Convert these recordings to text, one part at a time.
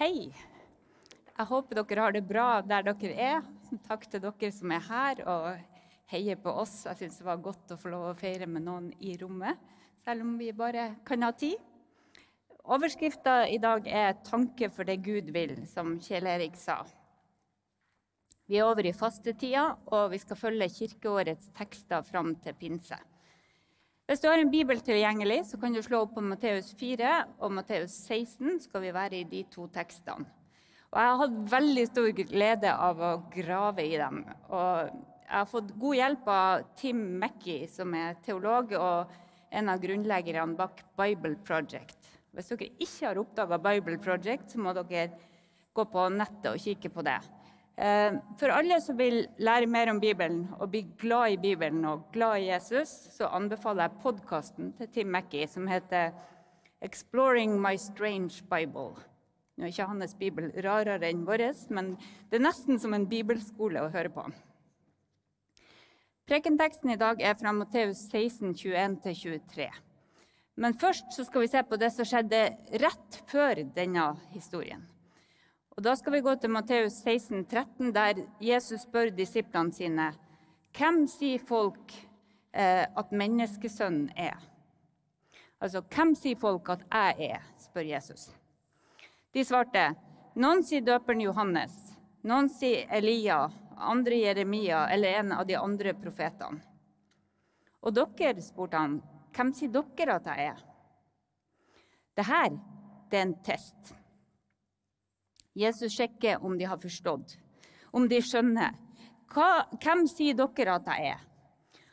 Hei. Jeg håper dere har det bra der dere er. Takk til dere som er her og heier på oss. Jeg syns det var godt å få lov å feire med noen i rommet, selv om vi bare kan ha tid. Overskrifta i dag er 'Tanke for det Gud vil', som Kjell Erik sa. Vi er over i fastetida, og vi skal følge kirkeårets tekster fram til pinse. Hvis du har en bibel tilgjengelig, så kan du slå opp på Matteus 4 og Matteus 16. skal vi være i de to tekstene. Og Jeg har hatt veldig stor glede av å grave i dem. Og jeg har fått god hjelp av Tim Mackey, som er teolog og en av grunnleggerne bak Bible Project. Hvis dere ikke har oppdaga Bible Project, så må dere gå på nettet og kikke på det. Eh, for alle som vil lære mer om Bibelen og bli glad i Bibelen og glad i Jesus, så anbefaler jeg podkasten til Tim Mackey som heter 'Exploring my strange Bible'. Nå er ikke hans bibel rarere enn vår, men det er nesten som en bibelskole å høre på. Prekenteksten i dag er fra Matteus 16, 21-23. Men først skal vi se på det som skjedde rett før denne historien. Og Da skal vi gå til Matteus 16, 13, der Jesus spør disiplene sine hvem sier folk eh, at menneskesønnen er? Altså, hvem sier folk at jeg er? spør Jesus. De svarte noen sier døperen Johannes, noen sier Elia, andre Jeremia eller en av de andre profetene. Og dere, spurte han, hvem sier dere at jeg er? Det er en test. Jesus sjekker om de har forstått, om de skjønner. Hva, hvem sier dere at jeg er?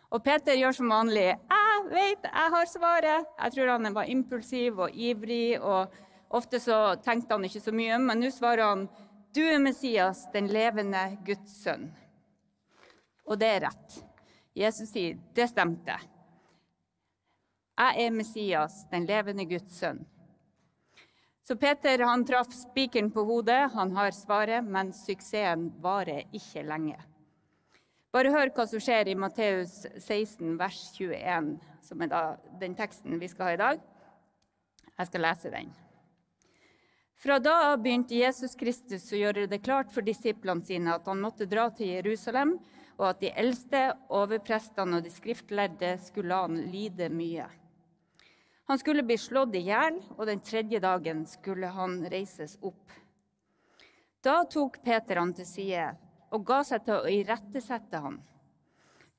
Og Peter gjør som vanlig. 'Jeg vet, jeg har svaret.' Jeg tror han var impulsiv og ivrig, og ofte så tenkte han ikke så mye. Men nå svarer han, 'Du er Messias, den levende Guds sønn.' Og det er rett. Jesus sier, 'Det stemte'. Jeg er Messias, den levende Guds sønn. Så Peter han traff spikeren på hodet. Han har svaret, men suksessen varer ikke lenge. Bare hør hva som skjer i Matteus 16, vers 21, som er den teksten vi skal ha i dag. Jeg skal lese den. Fra da av begynte Jesus Kristus å gjøre det klart for disiplene sine at han måtte dra til Jerusalem, og at de eldste, overprestene og de skriftlærde skulle han lide mye. Han skulle bli slått i hjel, og den tredje dagen skulle han reises opp. Da tok Peter han til side og ga seg til å irettesette han.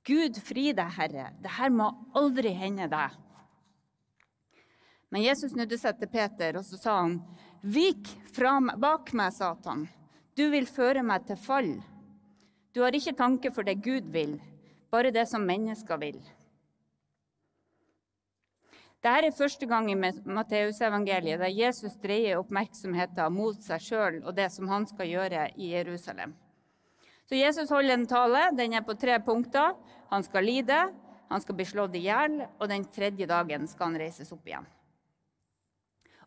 Gud fri deg, Herre, det her må aldri hende deg. Men Jesus snudde seg til Peter, og så sa han, Vik fra bak meg, Satan. Du vil føre meg til fall. Du har ikke tanke for det Gud vil, bare det som mennesker vil. Dette er første gang i Matteusevangeliet der Jesus dreier oppmerksomheten mot seg sjøl og det som han skal gjøre i Jerusalem. Så Jesus holder en tale. Den er på tre punkter. Han skal lide, han skal bli slått i hjel, og den tredje dagen skal han reises opp igjen.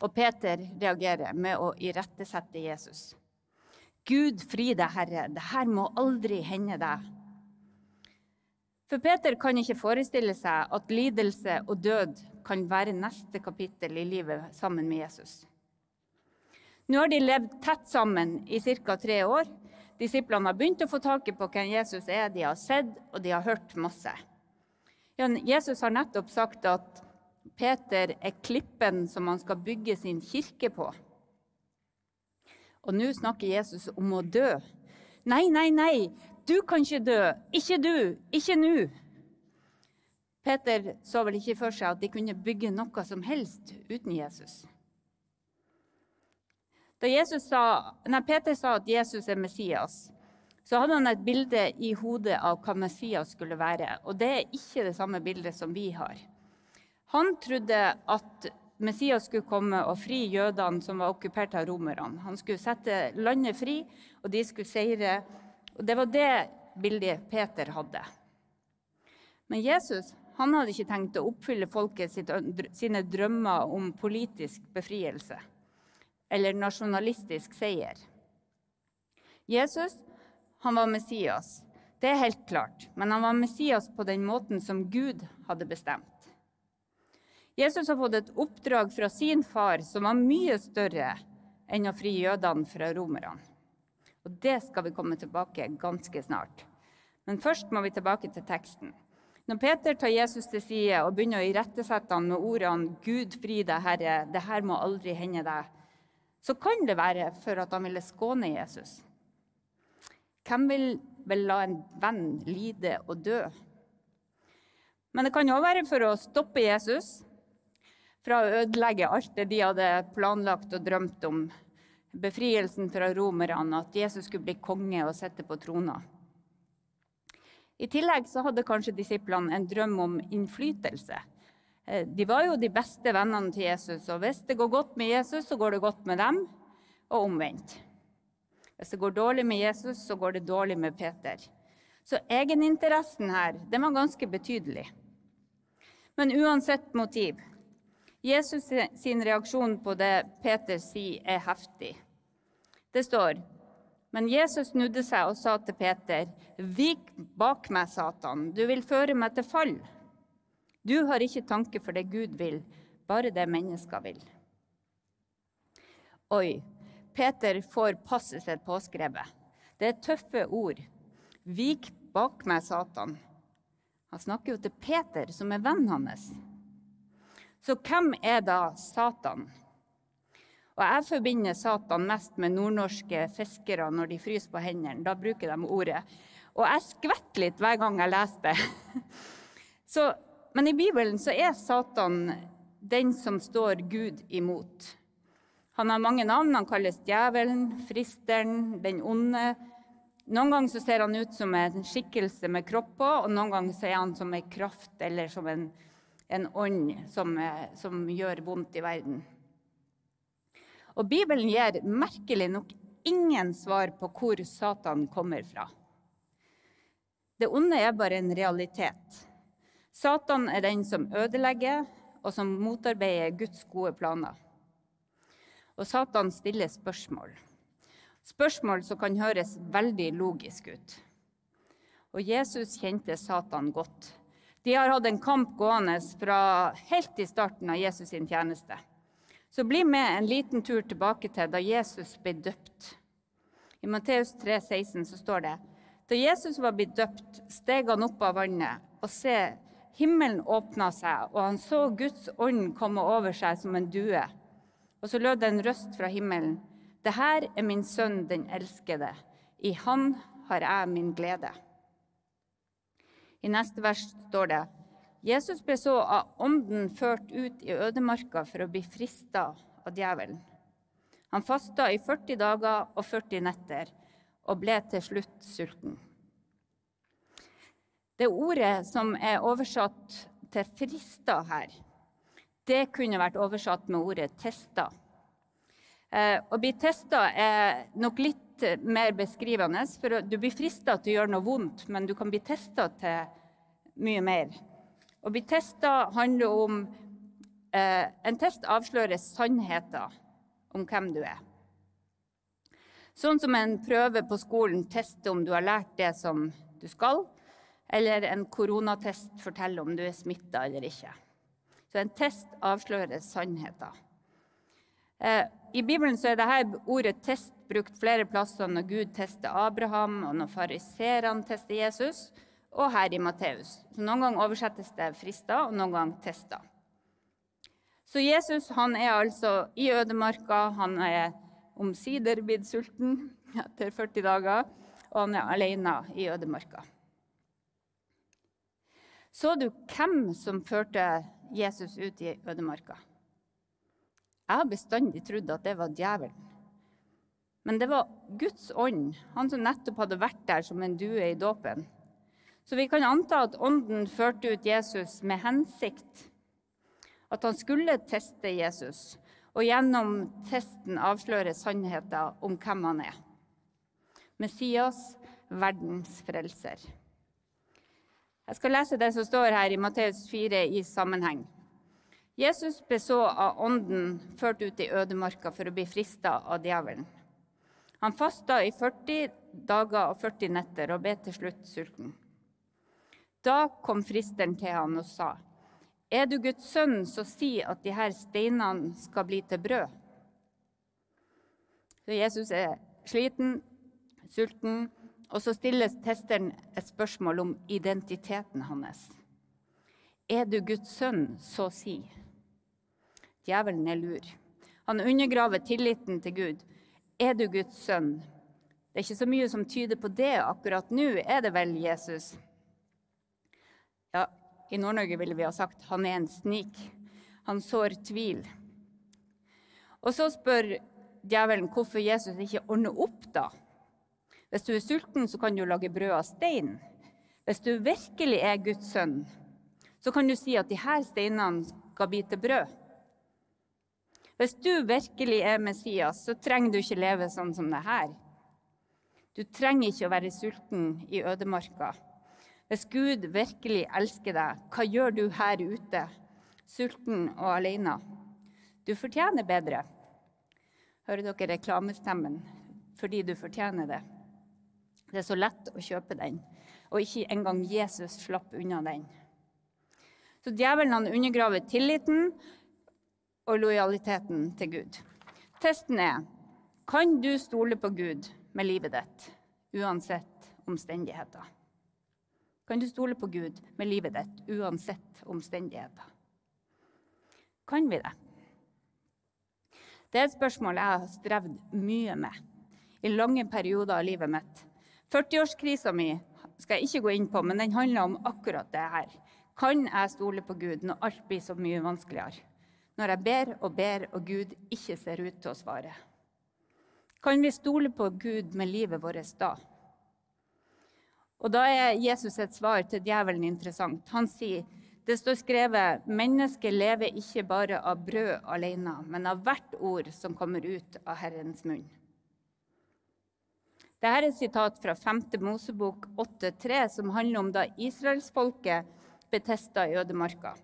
Og Peter reagerer med å irettesette Jesus. Gud fri deg, Herre, det her må aldri hende deg. For Peter kan ikke forestille seg at lidelse og død kan være neste kapittel i livet sammen med Jesus. Nå har de levd tett sammen i ca. tre år. Disiplene har begynt å få taket på hvem Jesus er. De har sett og de har hørt masse. Jesus har nettopp sagt at Peter er klippen som han skal bygge sin kirke på. Og nå snakker Jesus om å dø. Nei, nei, nei, du kan ikke dø. Ikke du. Ikke nå. Peter så vel ikke for seg at de kunne bygge noe som helst uten Jesus. Da sa, nei, Peter sa at Jesus er Messias, så hadde han et bilde i hodet av hva Messias skulle være. Og det er ikke det samme bildet som vi har. Han trodde at Messias skulle komme og fri jødene som var okkupert av romerne. Han skulle sette landet fri, og de skulle seire og Det var det bildet Peter hadde. Men Jesus han hadde ikke tenkt å oppfylle folket sine drømmer om politisk befrielse eller nasjonalistisk seier. Jesus han var Messias, det er helt klart, men han var Messias på den måten som Gud hadde bestemt. Jesus har fått et oppdrag fra sin far som var mye større enn å fri jødene fra romerne. Og Det skal vi komme tilbake ganske snart. Men først må vi tilbake til teksten. Når Peter tar Jesus til side og begynner å irettesette ham med ordene 'Gud fri deg, Herre, det her må aldri hende deg', så kan det være for at han ville skåne Jesus. Hvem vil vel la en venn lide og dø? Men det kan òg være for å stoppe Jesus fra å ødelegge alt det de hadde planlagt og drømt om. Befrielsen fra romerne, at Jesus skulle bli konge og sitte på trona. I tillegg så hadde kanskje disiplene en drøm om innflytelse. Eh, de var jo de beste vennene til Jesus, og hvis det går godt med Jesus, så går det godt med dem, og omvendt. Hvis det går dårlig med Jesus, så går det dårlig med Peter. Så egeninteressen her, den var ganske betydelig. Men uansett motiv Jesus sin reaksjon på det Peter sier, er heftig. Det står men Jesus snudde seg og sa til Peter, 'Vik bak meg, Satan. Du vil føre meg til fall.' 'Du har ikke tanke for det Gud vil, bare det mennesker vil.' Oi, Peter får passet sitt påskrevet. Det er tøffe ord. 'Vik bak meg, Satan.' Han snakker jo til Peter, som er vennen hans. Så hvem er da Satan? Og Jeg forbinder Satan mest med nordnorske fiskere når de fryser på hendene. Da bruker de ordet. Og jeg skvetter litt hver gang jeg leser det. Så, men i Bibelen så er Satan den som står Gud imot. Han har mange navn. Han kalles djevelen, fristeren, den onde. Noen ganger så ser han ut som en skikkelse med kropp på, og noen ganger så er han som en kraft eller som en en ånd som, eh, som gjør vondt i verden. Og Bibelen gir merkelig nok ingen svar på hvor Satan kommer fra. Det onde er bare en realitet. Satan er den som ødelegger, og som motarbeider Guds gode planer. Og Satan stiller spørsmål. Spørsmål som kan høres veldig logisk ut. Og Jesus kjente Satan godt. De har hatt en kamp gående fra helt i starten av Jesus sin tjeneste. Så bli med en liten tur tilbake til da Jesus ble døpt. I Matteus 3, 16 så står det da Jesus var blitt døpt, steg han opp av vannet, og se, himmelen åpna seg, og han så Guds ånd komme over seg som en due. Og så lød det en røst fra himmelen. Det her er min sønn, den elskede. I han har jeg min glede. I neste vers står det Jesus ble så av ånden ført ut i ødemarka for å bli frista av djevelen. Han fasta i 40 dager og 40 netter og ble til slutt sulten. Det ordet som er oversatt til 'frista' her, det kunne vært oversatt med ordet 'testa'. Eh, å bli testa er nok litt mer beskrivende. For du blir frista til å gjøre noe vondt, men du kan bli testa til mye mer. Å bli testa handler om eh, En test avslører sannheten om hvem du er. Sånn som en prøve på skolen tester om du har lært det som du skal, eller en koronatest forteller om du er smitta eller ikke. Så en test avslører sannheten. Eh, I Bibelen så er dette ordet 'test' brukt flere plasser når Gud tester Abraham, og når fariserene tester Jesus, og her i Matteus. Så Noen ganger oversettes det 'frista', og noen ganger 'testa'. Så Jesus han er altså i ødemarka. Han er omsider blitt sulten etter 40 dager, og han er alene i ødemarka. Så du hvem som førte Jesus ut i ødemarka? Jeg har bestandig trodd at det var djevelen. Men det var Guds ånd, han som nettopp hadde vært der som en due i dåpen. Så vi kan anta at Ånden førte ut Jesus med hensikt. At han skulle teste Jesus, og gjennom testen avsløre sannheten om hvem han er. Messias, verdens frelser. Jeg skal lese det som står her i Matteus 4 i sammenheng. Jesus ble så av Ånden ført ut i ødemarka for å bli frista av djevelen. Han fasta i 40 dager og 40 netter og ble til slutt sulten. Da kom fristeren til han og sa, Er du Guds sønn, så si at de her steinene skal bli til brød. Så Jesus er sliten, sulten, og så stilles testeren et spørsmål om identiteten hans. Er du Guds sønn, så si. Djevelen er lur. Han undergraver tilliten til Gud. Er du Guds sønn? Det er ikke så mye som tyder på det akkurat nå, er det vel, Jesus? Ja, i Nord-Norge ville vi ha sagt han er en snik. Han sår tvil. Og så spør djevelen hvorfor Jesus ikke ordner opp, da. Hvis du er sulten, så kan du lage brød av stein. Hvis du virkelig er Guds sønn, så kan du si at de her steinene skal bli til brød. Hvis du virkelig er Messias, så trenger du ikke leve sånn som det her. Du trenger ikke å være sulten i ødemarka. Hvis Gud virkelig elsker deg, hva gjør du her ute, sulten og alene? Du fortjener bedre. Hører dere reklamestemmen? Fordi du fortjener det. Det er så lett å kjøpe den, og ikke engang Jesus slapp unna den. Så djevelen undergraver tilliten og lojaliteten til Gud. Testen er kan du stole på Gud med livet ditt, uansett omstendigheter. Kan du stole på Gud med livet ditt, uansett omstendigheter? Kan vi det? Det er et spørsmål jeg har strevd mye med i lange perioder av livet mitt. 40-årskrisa mi skal jeg ikke gå inn på, men den handler om akkurat det her. Kan jeg stole på Gud når alt blir så mye vanskeligere? Når jeg ber og ber, og Gud ikke ser ut til å svare? Kan vi stole på Gud med livet vårt da? Og Da er Jesus et svar til djevelen interessant. Han sier det står skrevet mennesket lever ikke bare av brød alene, men av hvert ord som kommer ut av Herrens munn. Dette er et sitat fra 5. Mosebok 8,3, som handler om da israelsfolket betesta i ødemarka.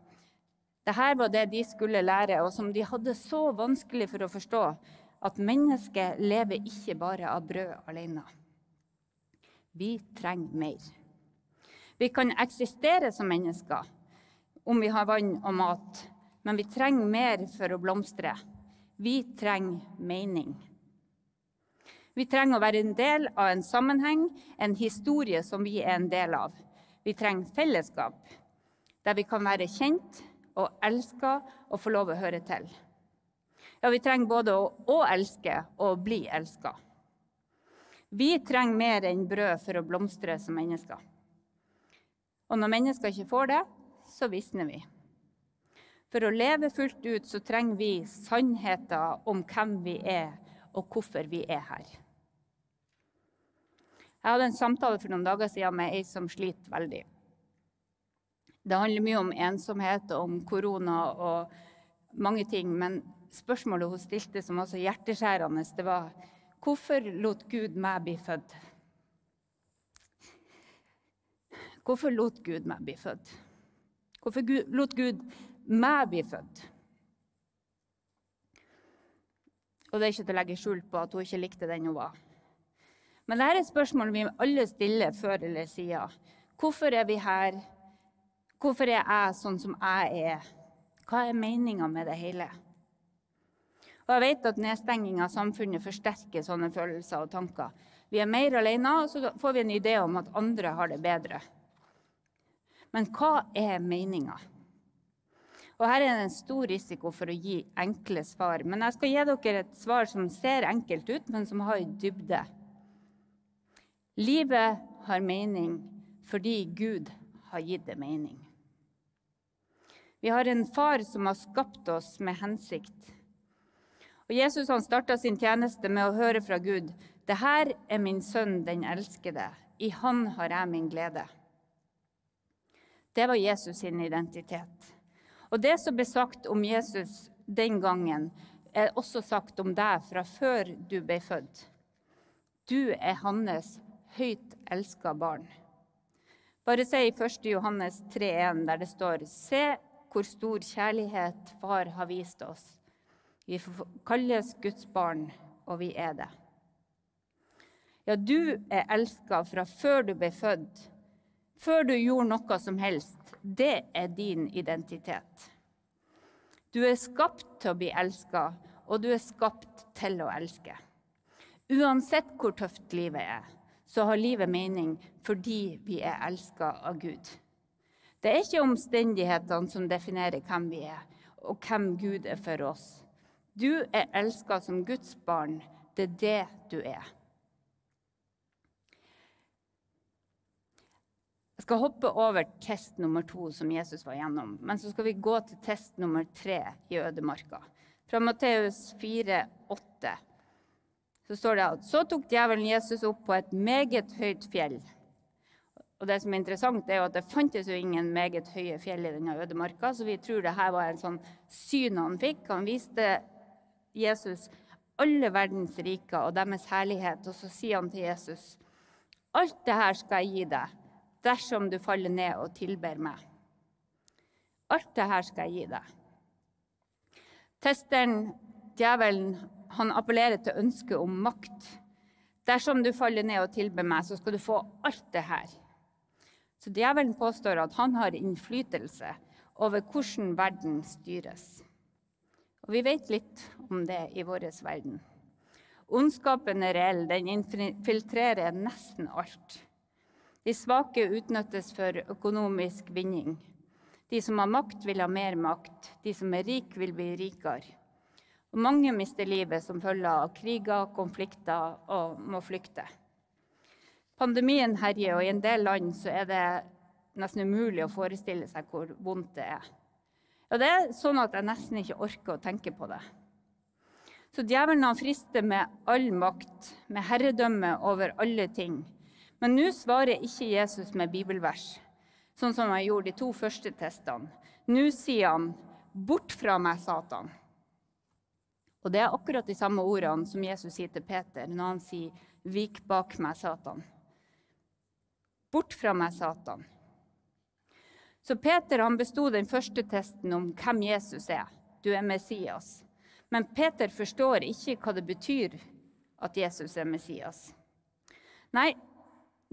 Dette var det de skulle lære, og som de hadde så vanskelig for å forstå, at mennesket lever ikke bare av brød alene. Vi trenger mer. Vi kan eksistere som mennesker om vi har vann og mat, men vi trenger mer for å blomstre. Vi trenger mening. Vi trenger å være en del av en sammenheng, en historie som vi er en del av. Vi trenger fellesskap, der vi kan være kjent, og elsker og få lov å høre til. Ja, vi trenger både å, å elske og bli elska. Vi trenger mer enn brød for å blomstre som mennesker. Og når mennesker ikke får det, så visner vi. For å leve fullt ut så trenger vi sannheter om hvem vi er, og hvorfor vi er her. Jeg hadde en samtale for noen dager siden med ei som sliter veldig. Det handler mye om ensomhet og om korona og mange ting. Men spørsmålet hun stilte som var så hjerteskjærende, det var hvorfor lot Gud meg bli født? Hvorfor lot Gud meg bli født? Hvorfor lot Gud meg bli født? Og det er ikke til å legge skjul på at hun ikke likte den hun var. Men dette er et spørsmål vi alle stiller før eller siden. Hvorfor er vi her? Hvorfor er jeg sånn som jeg er? Hva er meninga med det hele? Og jeg vet at Nedstenging av samfunnet forsterker sånne følelser og tanker. Vi er mer alene, og så får vi en idé om at andre har det bedre. Men hva er meninga? Og Her er det en stor risiko for å gi enkle svar. Men jeg skal gi dere et svar som ser enkelt ut, men som har dybde. Livet har mening fordi Gud har gitt det mening. Vi har en far som har skapt oss med hensikt. Og Jesus han starta sin tjeneste med å høre fra Gud. Det her er min sønn, den elskede. I han har jeg min glede. Det var Jesus sin identitet. Og det som ble sagt om Jesus den gangen, er også sagt om deg fra før du ble født. Du er hans høyt elska barn. Bare se i 1. Johannes 3,1, der det står Se, hvor stor kjærlighet Far har vist oss. Vi kalles Guds barn, og vi er det. Ja, du er elska fra før du ble født, før du gjorde noe som helst. Det er din identitet. Du er skapt til å bli elska, og du er skapt til å elske. Uansett hvor tøft livet er, så har livet mening fordi vi er elska av Gud. Det er ikke omstendighetene som definerer hvem vi er, og hvem Gud er for oss. Du er elska som Guds barn. Det er det du er. Jeg skal hoppe over test nummer to som Jesus var gjennom, men så skal vi gå til test nummer tre i ødemarka. Fra Matteus 4, 8 så står det at så tok djevelen Jesus opp på et meget høyt fjell. Og det som er interessant, er jo at det fantes jo ingen meget høye fjell i denne ødemarka, så vi tror det her var en sånn syn han fikk. Han viste Jesus alle verdens riker og deres herlighet, og så sier han til Jesus Alt det her skal jeg gi deg dersom du faller ned og tilber meg. Alt det her skal jeg gi deg. Testeren, djevelen, han appellerer til ønsket om makt. Dersom du faller ned og tilber meg, så skal du få alt det her. Så djevelen påstår at han har innflytelse over hvordan verden styres. Og vi vet litt om det i vår verden. Ondskapen er reell, den infiltrerer nesten alt. De svake utnyttes for økonomisk vinning. De som har makt, vil ha mer makt. De som er rike, vil bli rikere. Og mange mister livet som følge av kriger, konflikter og må flykte. Pandemien herjer, og i en del land er det nesten umulig å forestille seg hvor vondt det er. Og det er sånn at jeg nesten ikke orker å tenke på det. Så djevelen han frister med all makt, med herredømme over alle ting. Men nå svarer ikke Jesus med bibelvers, sånn som han gjorde de to første testene. Nå sier han 'Bort fra meg, Satan'. Og det er akkurat de samme ordene som Jesus sier til Peter når han sier 'Vik bak meg, Satan'. Bort fra meg, Satan. Så Peter han besto den første testen om hvem Jesus er. Du er Messias. Men Peter forstår ikke hva det betyr at Jesus er Messias. Nei,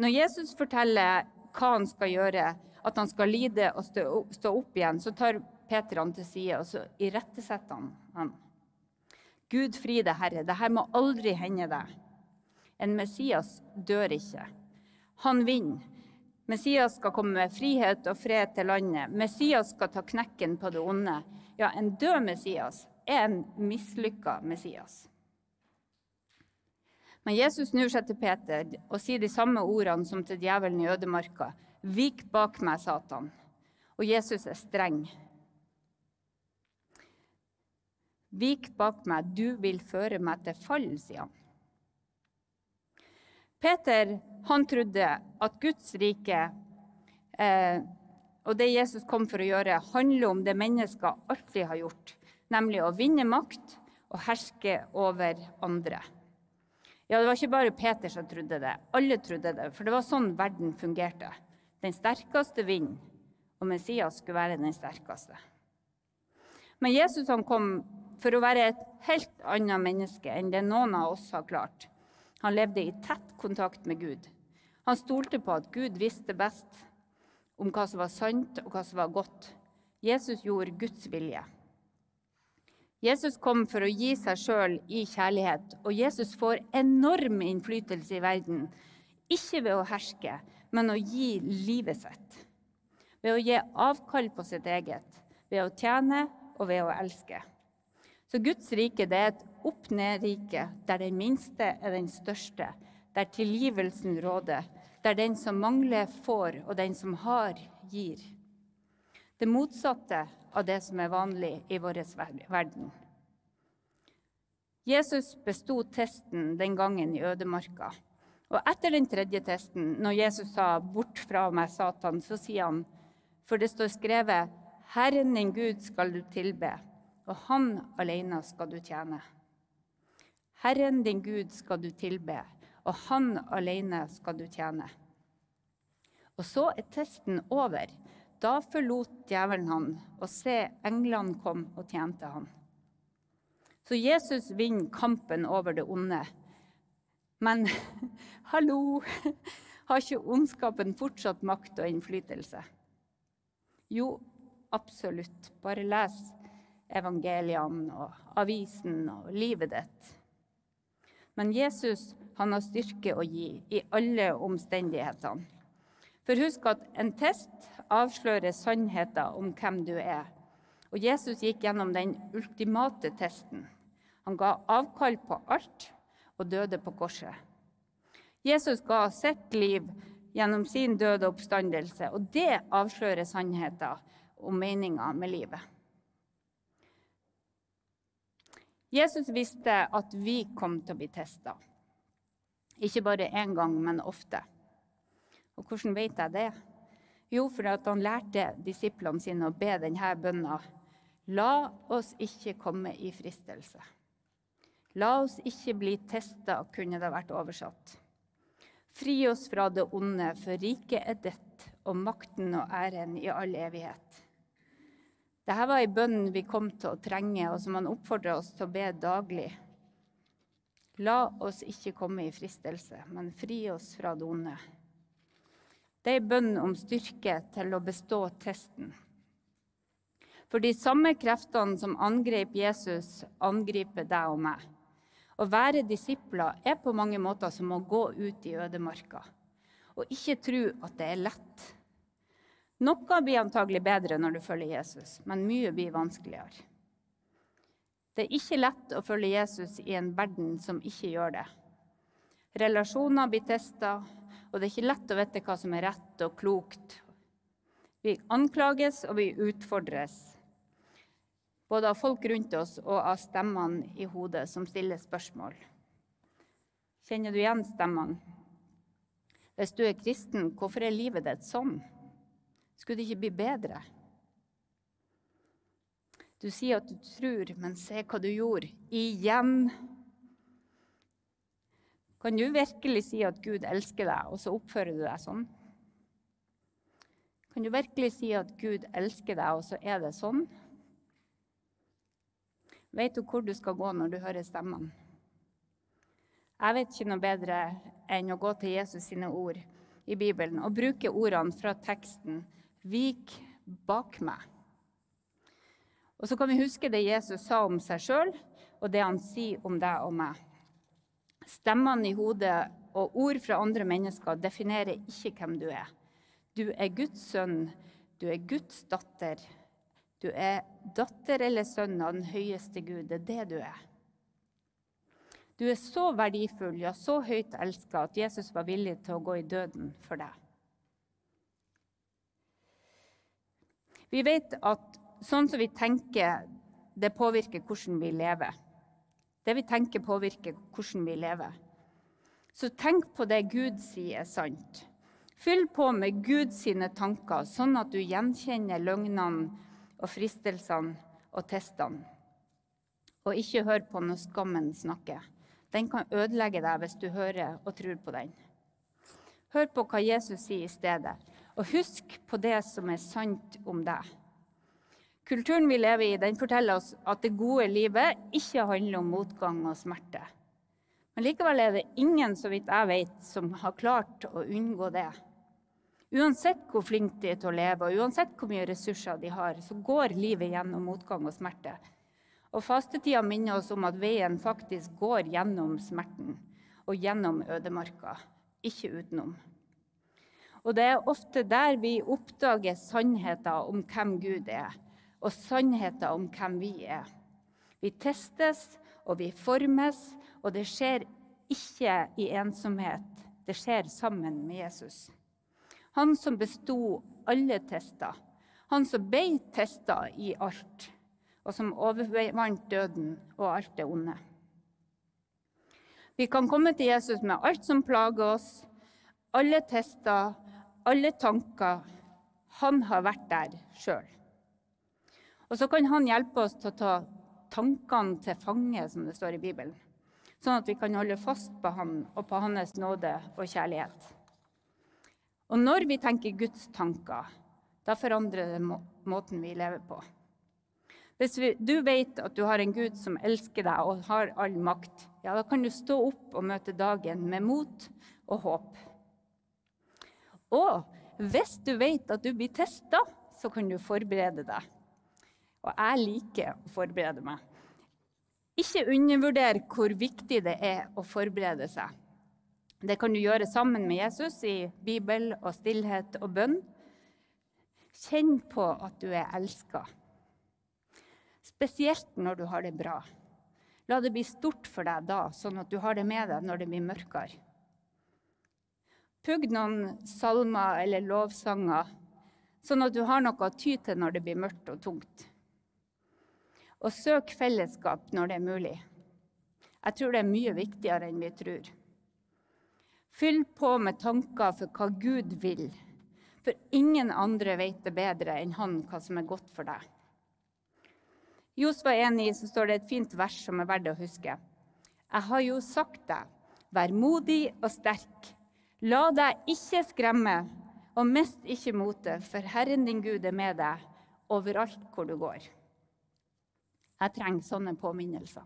når Jesus forteller hva han skal gjøre, at han skal lide og stå opp igjen, så tar Peter han til side og så irettesetter han. Gud fri deg, Herre, dette må aldri hende deg. En Messias dør ikke. Han vinner. Messias skal komme med frihet og fred til landet. Messias skal ta knekken på det onde. Ja, en død Messias er en mislykka Messias. Men Jesus snur seg til Peter og sier de samme ordene som til djevelen i ødemarka. Vik bak meg, Satan. Og Jesus er streng. Vik bak meg, du vil føre meg til fall, sier han. Peter han trodde at Guds rike eh, og det Jesus kom for å gjøre, handler om det mennesker alltid har gjort, nemlig å vinne makt og herske over andre. Ja, Det var ikke bare Peter som trodde det. Alle trodde det, for det var sånn verden fungerte. Den sterkeste vinner, og Messias skulle være den sterkeste. Men Jesus han kom for å være et helt annet menneske enn det noen av oss har klart. Han levde i tett kontakt med Gud. Han stolte på at Gud visste best om hva som var sant og hva som var godt. Jesus gjorde Guds vilje. Jesus kom for å gi seg sjøl i kjærlighet, og Jesus får enorm innflytelse i verden. Ikke ved å herske, men å gi livet sitt. Ved å gi avkall på sitt eget, ved å tjene og ved å elske. Så Guds rike det er et opp-ned-rike, der den minste er den største, der tilgivelsen råder, der den som mangler, får, og den som har, gir. Det motsatte av det som er vanlig i vår verden. Jesus besto testen den gangen i ødemarka. Og etter den tredje testen, når Jesus sa 'bort fra meg, Satan', så sier han, for det står skrevet 'Herren din Gud skal du tilbe' og han alene skal du tjene. Herren din Gud skal du tilbe, og han alene skal du tjene. Og så er testen over. Da forlot djevelen han, og se, englene kom og tjente han. Så Jesus vinner kampen over det onde. Men hallo, har ikke ondskapen fortsatt makt og innflytelse? Jo, absolutt. Bare les evangeliene og avisen og livet ditt. Men Jesus han har styrke å gi i alle omstendighetene. For husk at en test avslører sannheten om hvem du er. Og Jesus gikk gjennom den ultimate testen. Han ga avkall på alt og døde på korset. Jesus ga sitt liv gjennom sin døde oppstandelse, og det avslører sannheten om meninga med livet. Jesus visste at vi kom til å bli testa. Ikke bare én gang, men ofte. Og hvordan vet jeg det? Jo, fordi han lærte disiplene sine å be denne bønna. La oss ikke komme i fristelse. La oss ikke bli testa, kunne det vært oversatt. Fri oss fra det onde, for riket er ditt, og makten og æren i all evighet. Dette var ei bønn vi kom til å trenge, og som han oppfordra oss til å be daglig. La oss ikke komme i fristelse, men fri oss fra det onde. Det er ei bønn om styrke til å bestå testen. For de samme kreftene som angrep Jesus, angriper deg og meg. Å være disipler er på mange måter som å gå ut i ødemarka og ikke tro at det er lett. Noe blir antagelig bedre når du følger Jesus, men mye blir vanskeligere. Det er ikke lett å følge Jesus i en verden som ikke gjør det. Relasjoner blir testa, og det er ikke lett å vite hva som er rett og klokt. Vi anklages, og vi utfordres både av folk rundt oss og av stemmene i hodet som stiller spørsmål. Kjenner du igjen stemmene? Hvis du er kristen, hvorfor er livet ditt sånn? Skulle det ikke bli bedre? Du sier at du tror, men se hva du gjorde. Igjen. Kan du virkelig si at Gud elsker deg, og så oppfører du deg sånn? Kan du virkelig si at Gud elsker deg, og så er det sånn? Vet du hvor du skal gå når du hører stemmene? Jeg vet ikke noe bedre enn å gå til Jesus sine ord i Bibelen og bruke ordene fra teksten 'Vik bak meg'. Og så kan vi huske det Jesus sa om seg sjøl, og det han sier om deg og meg. Stemmene i hodet og ord fra andre mennesker definerer ikke hvem du er. Du er Guds sønn, du er Guds datter. Du er datter eller sønn av den høyeste Gud. Det er det du er. Du er så verdifull, ja, så høyt elska, at Jesus var villig til å gå i døden for deg. Vi vet at sånn som vi tenker, det påvirker hvordan vi lever. Det vi tenker, påvirker hvordan vi lever. Så tenk på det Gud sier er sant. Fyll på med Guds tanker, sånn at du gjenkjenner løgnene og fristelsene og testene. Og ikke hør på når skammen snakker. Den kan ødelegge deg hvis du hører og tror på den. Hør på hva Jesus sier i stedet, og husk på det som er sant om deg. Kulturen vi lever i, den forteller oss at det gode livet ikke handler om motgang og smerte. Men likevel er det ingen, så vidt jeg vet, som har klart å unngå det. Uansett hvor flinke de er til å leve, og uansett hvor mye ressurser de har, så går livet gjennom motgang og smerte. Og fastetida minner oss om at veien faktisk går gjennom smerten og gjennom ødemarka, ikke utenom. Og det er ofte der vi oppdager sannheten om hvem Gud er, og sannheten om hvem vi er. Vi testes, og vi formes, og det skjer ikke i ensomhet. Det skjer sammen med Jesus. Han som besto alle tester. Han som ble testa i alt, og som overvant døden og alt det onde. Vi kan komme til Jesus med alt som plager oss, alle tester, alle tanker. Han har vært der sjøl. Og så kan han hjelpe oss til å ta tankene til fange, som det står i Bibelen. Sånn at vi kan holde fast på han og på hans nåde og kjærlighet. Og når vi tenker Guds tanker, da forandrer det må måten vi lever på. Hvis vi, du vet at du har en Gud som elsker deg og har all makt, ja, da kan du stå opp og møte dagen med mot og håp. Og hvis du vet at du blir testa, så kan du forberede deg. Og jeg liker å forberede meg. Ikke undervurder hvor viktig det er å forberede seg. Det kan du gjøre sammen med Jesus i bibel og stillhet og bønn. Kjenn på at du er elska, spesielt når du har det bra. La det bli stort for deg da, sånn at du har det med deg når det blir mørkere. Pugg noen salmer eller lovsanger, sånn at du har noe å ty til når det blir mørkt og tungt. Og søk fellesskap når det er mulig. Jeg tror det er mye viktigere enn vi tror. Fyll på med tanker for hva Gud vil, for ingen andre vet det bedre enn han hva som er godt for deg. Josva 1,9 så står det et fint vers som er verdt å huske. Jeg har jo sagt deg, vær modig og sterk. La deg ikke skremme, og mist ikke motet, for Herren din Gud er med deg overalt hvor du går. Jeg trenger sånne påminnelser.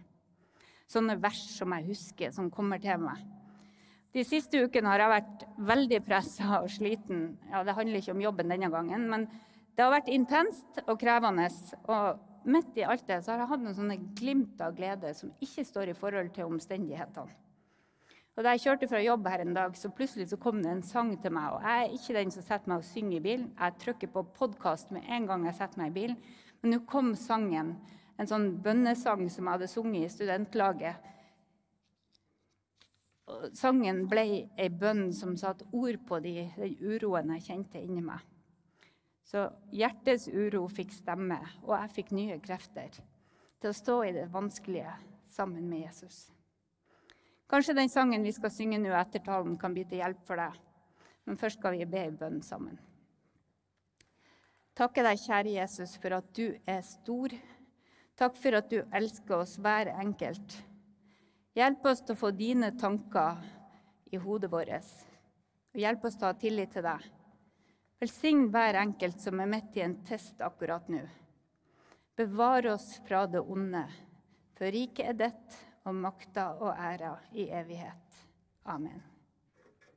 Sånne vers som jeg husker, som kommer til meg. De siste ukene har jeg vært veldig pressa og sliten. Ja, det handler ikke om jobben denne gangen, men det har vært intenst og krevende. Og midt i alt det så har jeg hatt noen sånne glimt av glede som ikke står i forhold til omstendighetene. Og Da jeg kjørte fra jobb her en dag, så plutselig så kom det en sang til meg. og Jeg er ikke den som setter meg og synger i bilen. Jeg trykker på podkast med en gang jeg setter meg i bilen. Men nå kom sangen, en sånn bønnesang som jeg hadde sunget i studentlaget. Og sangen ble ei bønn som satte ord på de, den uroen jeg kjente inni meg. Så hjertets uro fikk stemme, og jeg fikk nye krefter til å stå i det vanskelige sammen med Jesus. Kanskje den sangen vi skal synge nå etter talen, kan bli til hjelp for deg. Men først skal vi be i bønn sammen. Takke deg, kjære Jesus, for at du er stor. Takk for at du elsker oss hver enkelt. Hjelp oss til å få dine tanker i hodet vårt. Og hjelp oss til å ha tillit til deg. Velsign hver enkelt som er midt i en test akkurat nå. Bevar oss fra det onde, for riket er ditt, og makta og æra i evighet. Amen.